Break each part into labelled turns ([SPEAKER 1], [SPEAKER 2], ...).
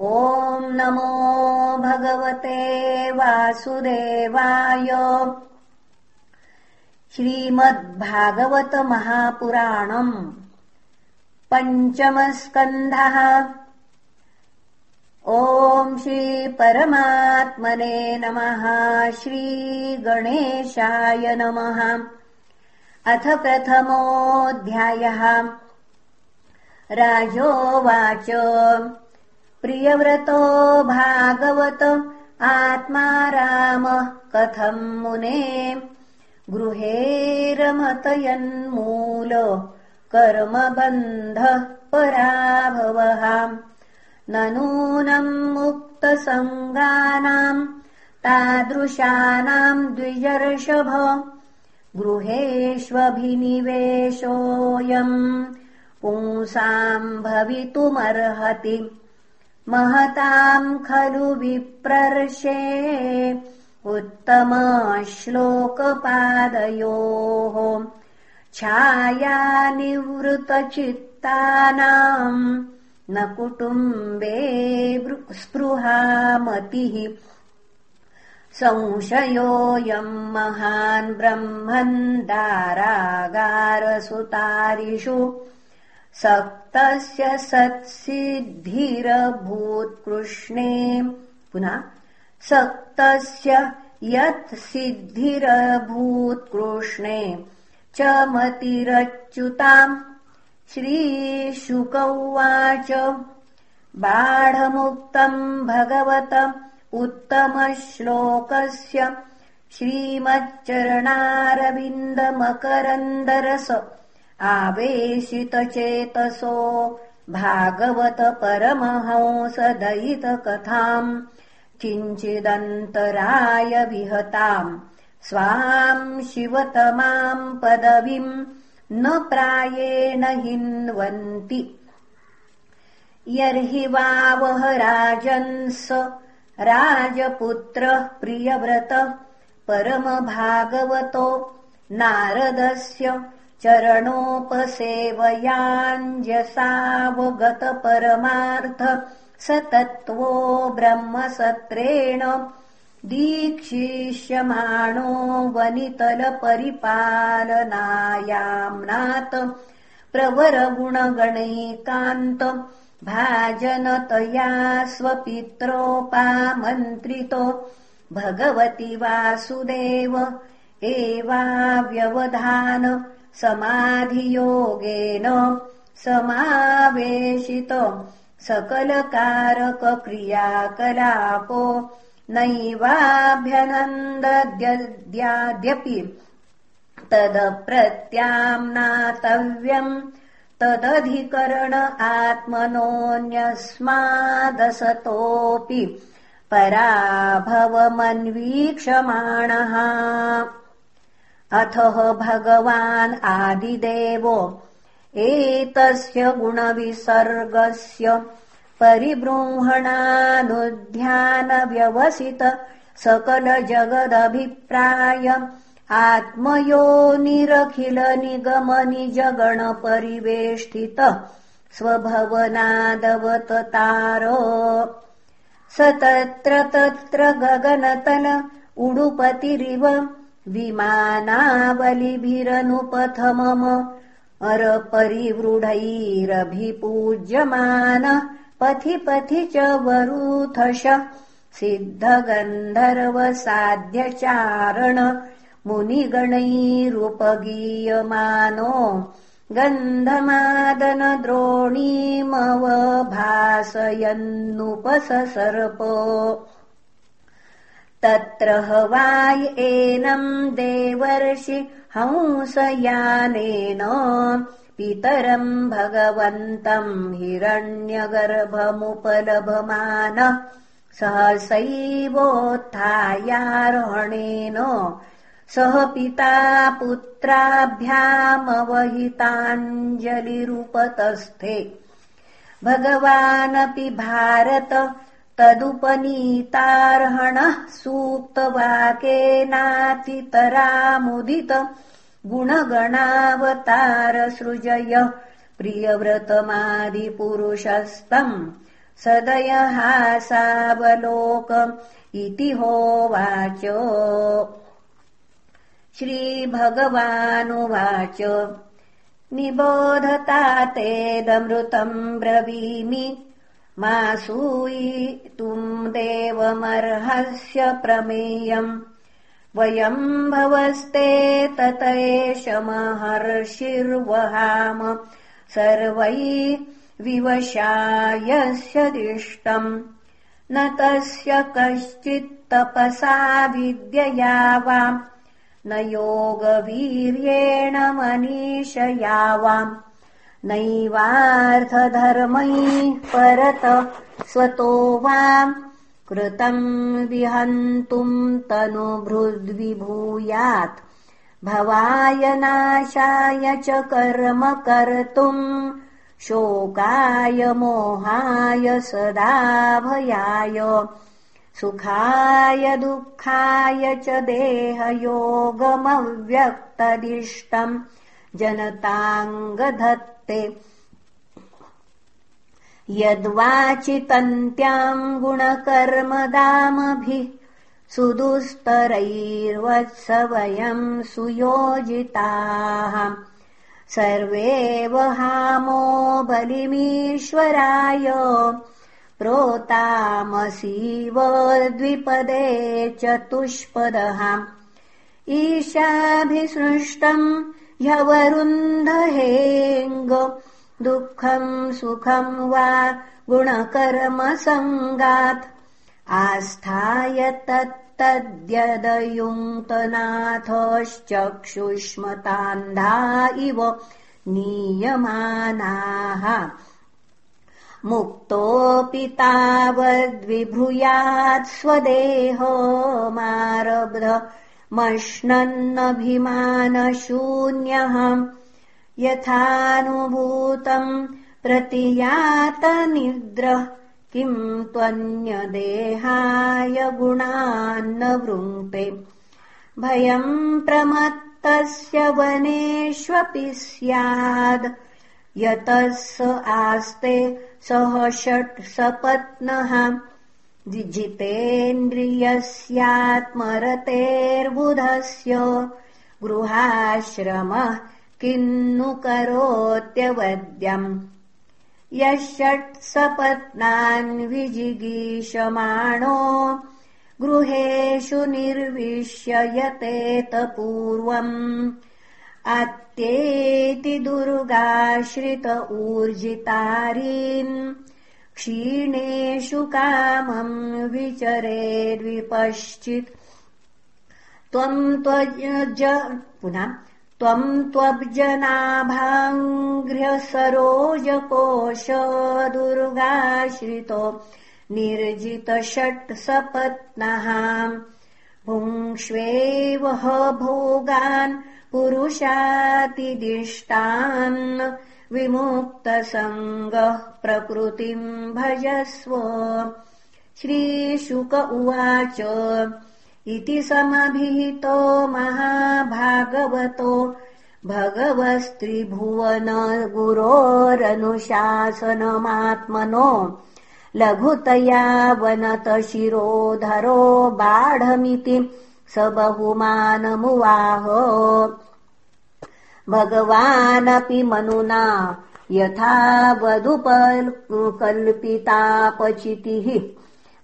[SPEAKER 1] ॐ नमो भगवते वासुदेवाय। श्रीमद्भागवतमहापुराणम् पञ्चमस्कन्धः। ॐ श्रीपरमात्मने नमः श्रीगणेशाय नमः। अथ प्रथमोऽध्यायः। राजोवाच प्रियव्रतो भागवत आत्मा रामः कथम् मुने? गृहे रमतयन्मूल कर्मबन्धः पराभवः। न नूनम् मुक्तसङ्गानाम् तादृशानाम् द्विजर्षभ। गृहेष्वभिनिवेशोऽयम् पुंसाम् भवितुमर्हति महताम् खलु विप्रर्षे उत्तमश्लोकपादयोः छायानिवृतचित्तानाम् न कुटुम्बे स्पृहामतिः संशयोऽयम् महान् ब्रह्मन् दारागारसुतारिषु सक्तस्य सत्सिद्धिरभूत्कृष्णे। पुनः सक्तस्य यत् सिद्धिरभूत्कृष्णे च मतिरच्युताम् श्रीशुक उवाच बाढमुक्तम् भगवत उत्तमश्लोकस्य श्रीमच्चरणारविन्दमकरन्दरस आवेशितचेतसो भागवत परमहंसदयितकथाम् किञ्चिदन्तराय विहताम्। स्वाम् शिवतमाम् पदवीम् न प्रायेण हिन्वन्ति। यर्हि वावह राजन्स राजपुत्रः प्रियव्रत परमभागवतो नारदस्य चरणोपसेवयाञ्जसावगतपरमार्थ स तत्त्वो ब्रह्मसत्रेण दीक्षिष्यमाणो वनितलपरिपालनायाम्नात् प्रवरगुणगणैकान्त भाजनतया स्वपित्रोपामन्त्रितो भगवति वासुदेव एवाव्यवधान समाधियोगेन समावेशित सकलकारकक्रियाकलापो नैवाभ्यनन्दद्यद्याद्यपि तदप्रत्याम्नातव्यम् तदधिकरण आत्मनोऽन्यस्मादसतोऽपि पराभवमन्वीक्षमाणः अथः भगवान् आदिदेवो। एतस्य गुणविसर्गस्य परिबृंहणानुध्यानव्यवसित सकलजगदभिप्राय आत्मयोनिरखिलनिगमनिजगणपरिवेष्टित स्वभवनादवततार स तत्र तत्र गगनतल उडुपतिरिव विमानावलिभिरनुपथमम। अरपरिवृढैरभिपूज्यमान। पथि पथि च वरूथश। सिद्धगन्धर्वसाध्यचारण। मुनिगणैरुपगीयमानो। गन्धमादनद्रोणीमवभासयन्नुपससर्प तत्र हवाय एनम् देवर्षि हंसयानेन पितरम् भगवन्तम् हिरण्यगर्भमुपलभमान सहसैवोत्थायारोहणेन सह पिता पुत्राभ्यामवहिताञ्जलिरुपतस्थे। भगवानपि भारत तदुपनीतार्हणः सूक्तवाकेनातितरामुदित गुणगणावतारसृजय प्रियव्रतमादिपुरुषस्तम् सदयहासावलोक इति होवाच श्रीभगवानुवाच। निबोधता तेदमृतम् ब्रवीमि मा सूयितुम् देवमर्हस्य प्रमेयम्। वयम् भवस्ते तत एष महर्षिर्वहाम सर्वै विवशायस्य दिष्टम्। न तस्य कश्चित्तपसा विद्यया वा। न योगवीर्येण मनीषया वाम् नैवार्थधर्मै परत स्वतो वाम् कृतम् विहन्तुम् तनुभृद्विभूयात् भवाय नाशाय च कर्म कर्तुम् शोकाय मोहाय सदा भयाय सुखाय दुःखाय च देहयोगमव्यक्तदिष्टम् जनताङ्गधत्ते यद्वाचितन्त्याम् गुणकर्मदामभिः सुदुस्तरैर्वत्स वयम् सुयोजिताः। सर्वे वहामो बलिमीश्वराय प्रोतामसीव द्विपदे चतुष्पदः। ईशाभिसृष्टम् ह्यवरुन्धहेङ्ग दुःखम् सुखम् वा गुणकर्मसङ्गात् आस्थाय तत्तद्यदयुङ्क्तनाथश्चक्षुष्मतान्धा इव नीयमानाः। मुक्तोऽपि तावद्विभूयात् स्वदेहमारब्ध मश्नन्नभिमानशून्यः यथानुभूतम् प्रतियातनिद्रः किम् त्वन्यदेहाय गुणान्न वृङ्क्ते भयम् प्रमत्तस्य वनेष्वपि स्याद्। यतः स आस्ते सह षट् सपत्नः जितेन्द्रियस्यात्मरतेर्बुधस्य गृहाश्रमः किन्नु करोत्यवद्यम्। यः षट्सपत्नान् विजिगीषमाणो गृहेषु निर्विश्य यतेत पूर्वम् अत्येति दुर्गाश्रित ऊर्जितारीन् क्षीणेषु कामम् विचरेद्विपश्चित् त्वम् त्वज पुनः त्वम् त्वब्जनाभाङ्घ्र्यसरोजकोश दुर्गाश्रितो निर्जितषट्सपत्नः भुङ्क्ष्वेव भोगान् पुरुषातिदिष्टान् विमुक्तसङ्गः प्रकृतिम् भजस्व। श्रीशुक उवाच इति समभिहितो महाभागवतो। भगवस्त्रिभुवन गुरोरनुशासनमात्मनो। लघुतया वनत शिरोधरो बाढमिति स बहुमानमुवाह भगवानपि मनुना यथा वधुपल्पितापचितिः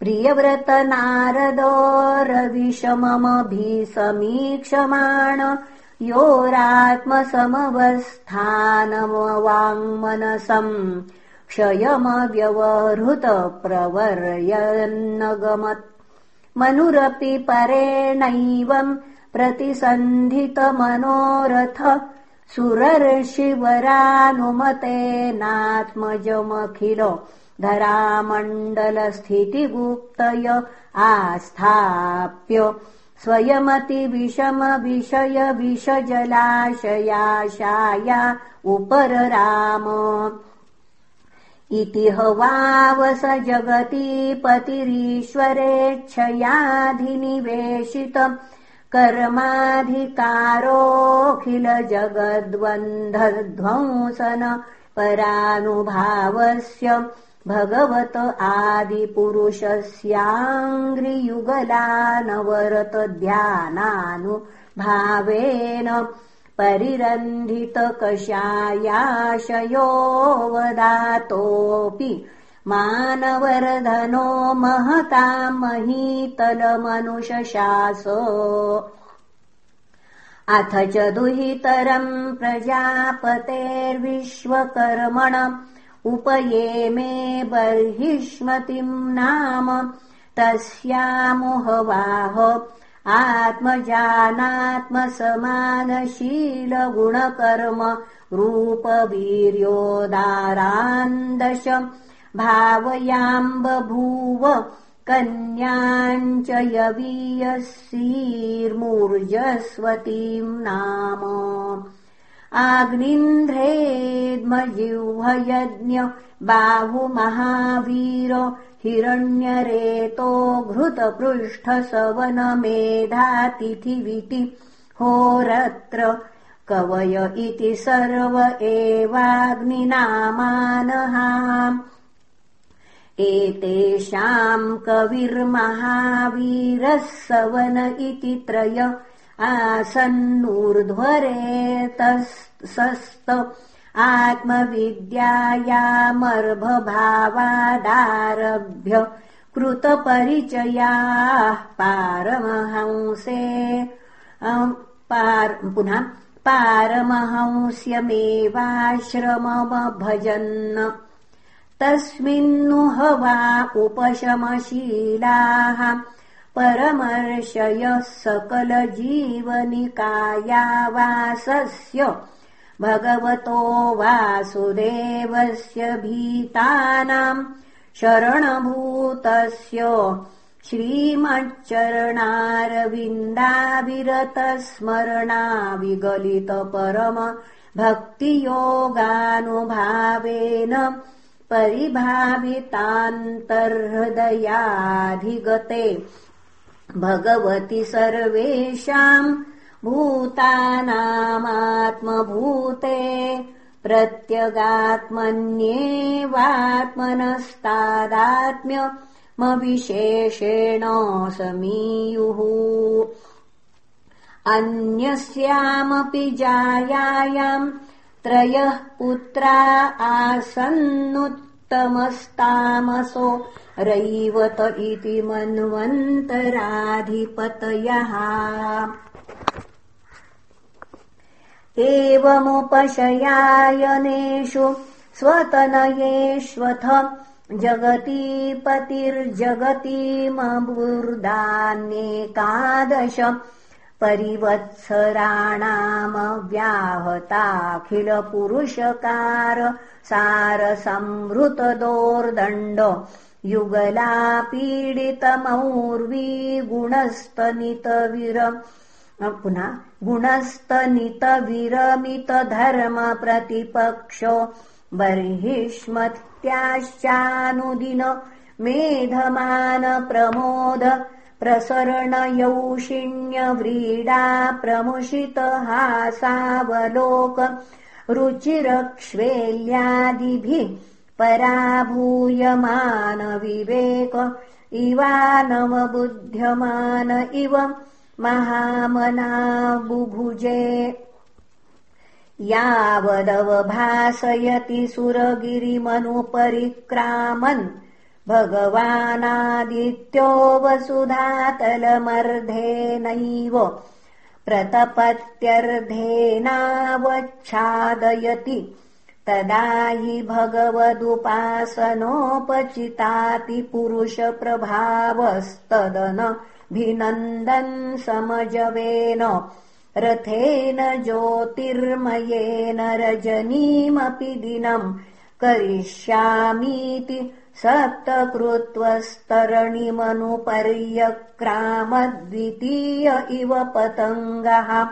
[SPEAKER 1] प्रियव्रत नारदोरविषममभिसमीक्षमाण योरात्मसमवस्थानमवाङ्मनसम् क्षयमव्यवहृत प्रवर्यन्नगमत्। मनुरपि परेणैवम् प्रतिसन्धितमनोरथ सुरर्षिवरानुमतेनात्मजमखिल धरामण्डलस्थितिगुप्तय आस्थाप्य स्वयमतिविषमविषय विषजलाशयाशाया उपरराम। इति हवावस जगतीपतिरीश्वरेच्छयाधिनिवेशित कर्माधिकारोऽखिलजगद्वन्धध्वंसन परानुभावस्य भगवत आदिपुरुषस्याङ्घ्रियुगलानवरत ध्यानानुभावेन परिरन्धितकषायाशयोऽवदातोऽपि मानवरधनो महताम् महीतलमनुशशास अथ च दुहितरम् प्रजापतेर्विश्वकर्मण उपये मे बर्हिष्मतिम् नाम तस्यामुहवाह आत्मजानात्मसमानशीलगुणकर्म रूपवीर्योदारान्दश भावयाम्बभूव कन्याञ्च यवीयसीर्मूर्जस्वतीम् नाम। आग्निन्ध्रेद्मजिह्वयज्ञ बाहुमहावीर हिरण्यरेतो घृतपृष्ठसवनमेधातिथिविति होरत्र कवय इति सर्व एवाग्निनामानः एतेषाम् कविर्महावीरः सवन इति त्रय आसन्नूर्ध्वरेतसस्त आत्मविद्यायामर्भभावादारभ्य कृतपरिचयाः पारमहंसे पुनः पारमहंस्यमेवाश्रममभजन् तस्मिन्नु वा उपशमशीलाः परमर्षयः सकलजीवनिकायावासस्य भगवतो वासुदेवस्य भीतानाम् शरणभूतस्य श्रीमच्चरणारविन्दाविरतस्मरणा विगलित परम भक्तियोगानुभावेन परिभावितान्तर्हृदयाधिगते। भगवति सर्वेषाम् भूतानामात्मभूते प्रत्यगात्मन्येवात्मनस्तादात्म्यमविशेषेण समीयुः अन्यस्यामपि जायायाम् त्रयः पुत्रा आसन्नुत्तमस्तामसो रैवत इति मन्वन्तराधिपतयः। एवमुपशयायनेषु स्वतनयेष्वथ जगतीपतिर्जगतीमबुर्दान्येकादश परिवत्सराणामव्याहताखिलपुरुषकार सारसंहृतदोर्दण्ड युगलापीडितमौर्वीगुणस्तनितविर पुनः गुणस्तनितविरमितधर्मप्रतिपक्षो बर्हिष्मत्याश्चानुदिन मेधमानप्रमोद प्रसरणयौषिण्यव्रीडा प्रमुषितहासावलोक रुचिरक्ष्वेल्यादिभिः पराभूयमानविवेक इवानवबुध्यमान इव महामना बुभुजे यावदवभासयति सुरगिरिमनुपरिक्रामन् भगवानादित्यो वसुधातलमर्धेनैव प्रतपत्यर्धेनावच्छादयति। तदा हि भगवदुपासनोपचिताति भिनन्दन् समजवेन। रथेन ज्योतिर्मयेन रजनीमपि दिनम् करिष्यामीति सप्तकृत्वस्तरणिमनुपर्यक्रामद्वितीय इव पतङ्गः।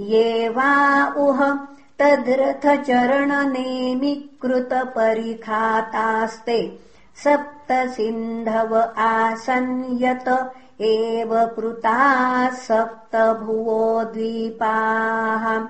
[SPEAKER 1] ये वा उह तद्रथचरणनेमिकृतपरिखातास्ते। सप्त सिन्धव आसन् एव कृताः सप्त भुवो द्वीपाः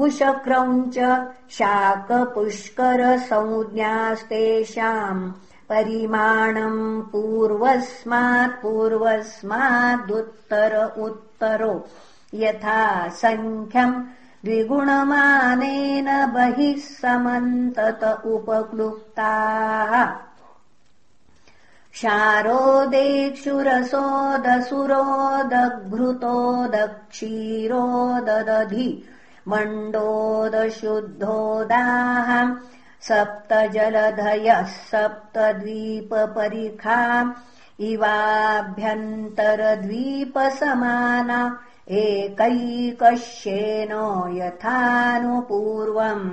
[SPEAKER 1] जम्बूप्लवक्षाशाल्मलि कुशक्रौञ्च शाकपुष्करसंज्ञास्तेषाम् परिमाणम् पूर्वस्मात् पूर्वस्मादुत्तर उत्तरो। यथा सङ्ख्यम् द्विगुणमानेन बहिः समन्तत उपक्लुप्ताः। शारोदेक्षुरसोदसुरोदघृतोदक्षीरोदधि मण्डोदशुद्धोदाः सप्त जलधयः सप्त द्वीपपरिखा इवाभ्यन्तरद्वीपसमाना एकैकश्येन यथानुपूर्वम्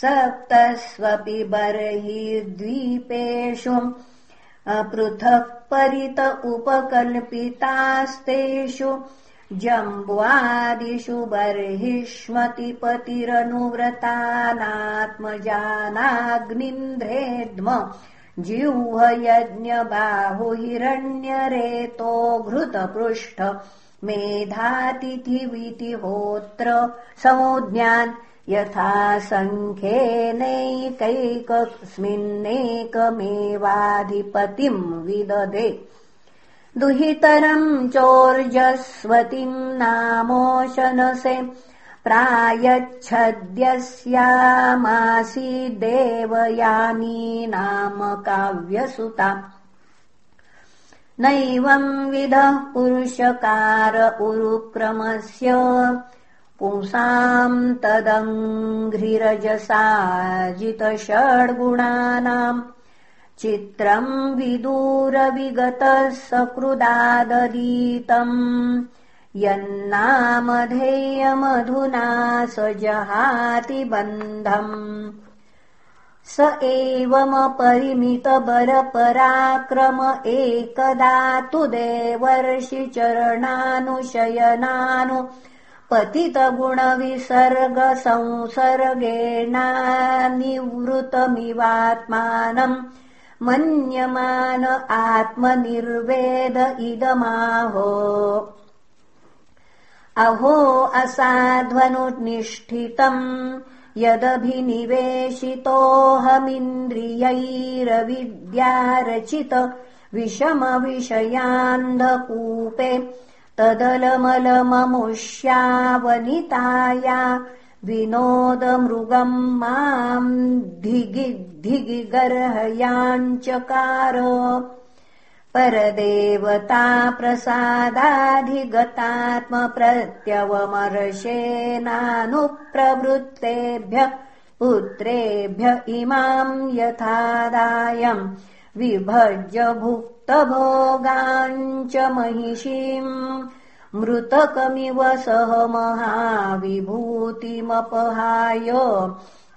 [SPEAKER 1] सप्तस्वपि बर्हिद्वीपेषु पृथक् परित उपकल्पितास्तेषु जम्ब्वादिषु बर्हिष्मतिपतिरनुव्रतानात्मजानाग्निन्ध्रेद्म जिह्वयज्ञबाहुहिरण्यरेतो घृतपृष्ठ मेधातिथिवितिहोत्र संज्ञान् यथा सङ्ख्येनैकैकस्मिन्नेकमेवाधिपतिम् विदधे दुहितरम् चोर्जस्वतीम् नामोशनसे देवयानी नाम काव्यसुता नैवम् विधः पुरुषकार उरुक्रमस्य पुंसाम् तदङ्घ्रिरजसाजितषड्गुणानाम् चित्रम् विदूरविगतः सकृदाददीतम् यन्नामधेयमधुना स जहाति बन्धम् स एवमपरिमितबरपराक्रम एकदा तु देवर्षिचरणानुशयनानु पतितगुणविसर्गसंसर्गेणानिवृतमिवात्मानम् मन्यमान आत्मनिर्वेद इदमाहो। अहो असाध्वनुनिष्ठितम् यदभिनिवेशितोऽहमिन्द्रियैरविद्यारचित विषमविषयान्धकूपे तदलमलममुष्यावनिताया विनोदमृगम् माम् धिगिद्धिगिगर्हयाञ्चकार परदेवताप्रसादाधिगतात्मप्रत्यवमर्शेनानुप्रवृत्तेभ्य पुत्रेभ्य इमाम् यथादायम् विभज्य भुक्तभोगाञ्च महिषीम् मृतकमिव सह महाविभूतिमपहाय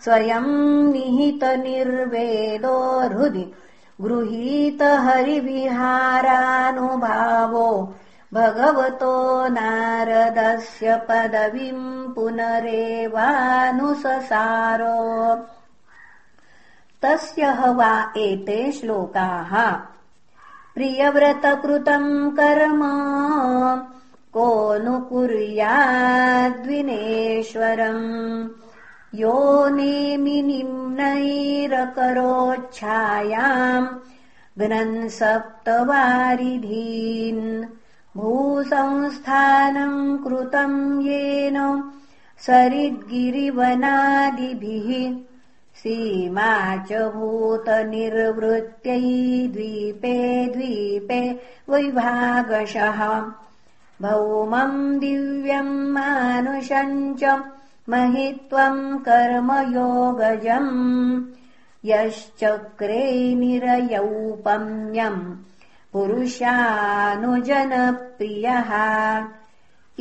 [SPEAKER 1] स्वयम् निहितनिर्वेदो हृदि गृहीतहरिविहारानुभावो भगवतो नारदस्य पदवीम् पुनरेवानुससार। तस्य वा एते श्लोकाः। प्रियव्रतकृतम् कर्म को नु कुर्याद्विनेश्वरम्? यो नेमिनिम्नैरकरोच्छायाम् घ्नन् सप्तवारिधीन्। भूसंस्थानम् कृतम् येन सरिद्गिरिवनादिभिः। सीमा च भूतनिर्वृत्यै द्वीपे द्वीपे वैभागशः भौमम् दिव्यम् मानुषम् च महित्वम् कर्मयोगजम् यश्चक्रे निरयौपम्यम् पुरुषानुजनप्रियः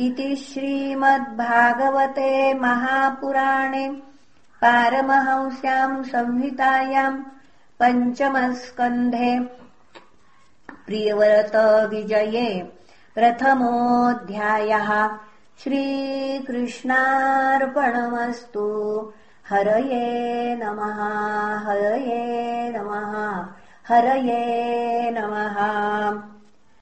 [SPEAKER 1] इति श्रीमद्भागवते महापुराणे पारमहंस्याम् संहितायाम् पञ्चमस्कन्धे प्रियव्रतविजये प्रथमोऽध्यायः श्रीकृष्णार्पणमस्तु। हरये नमः हरये नमः हरये नमः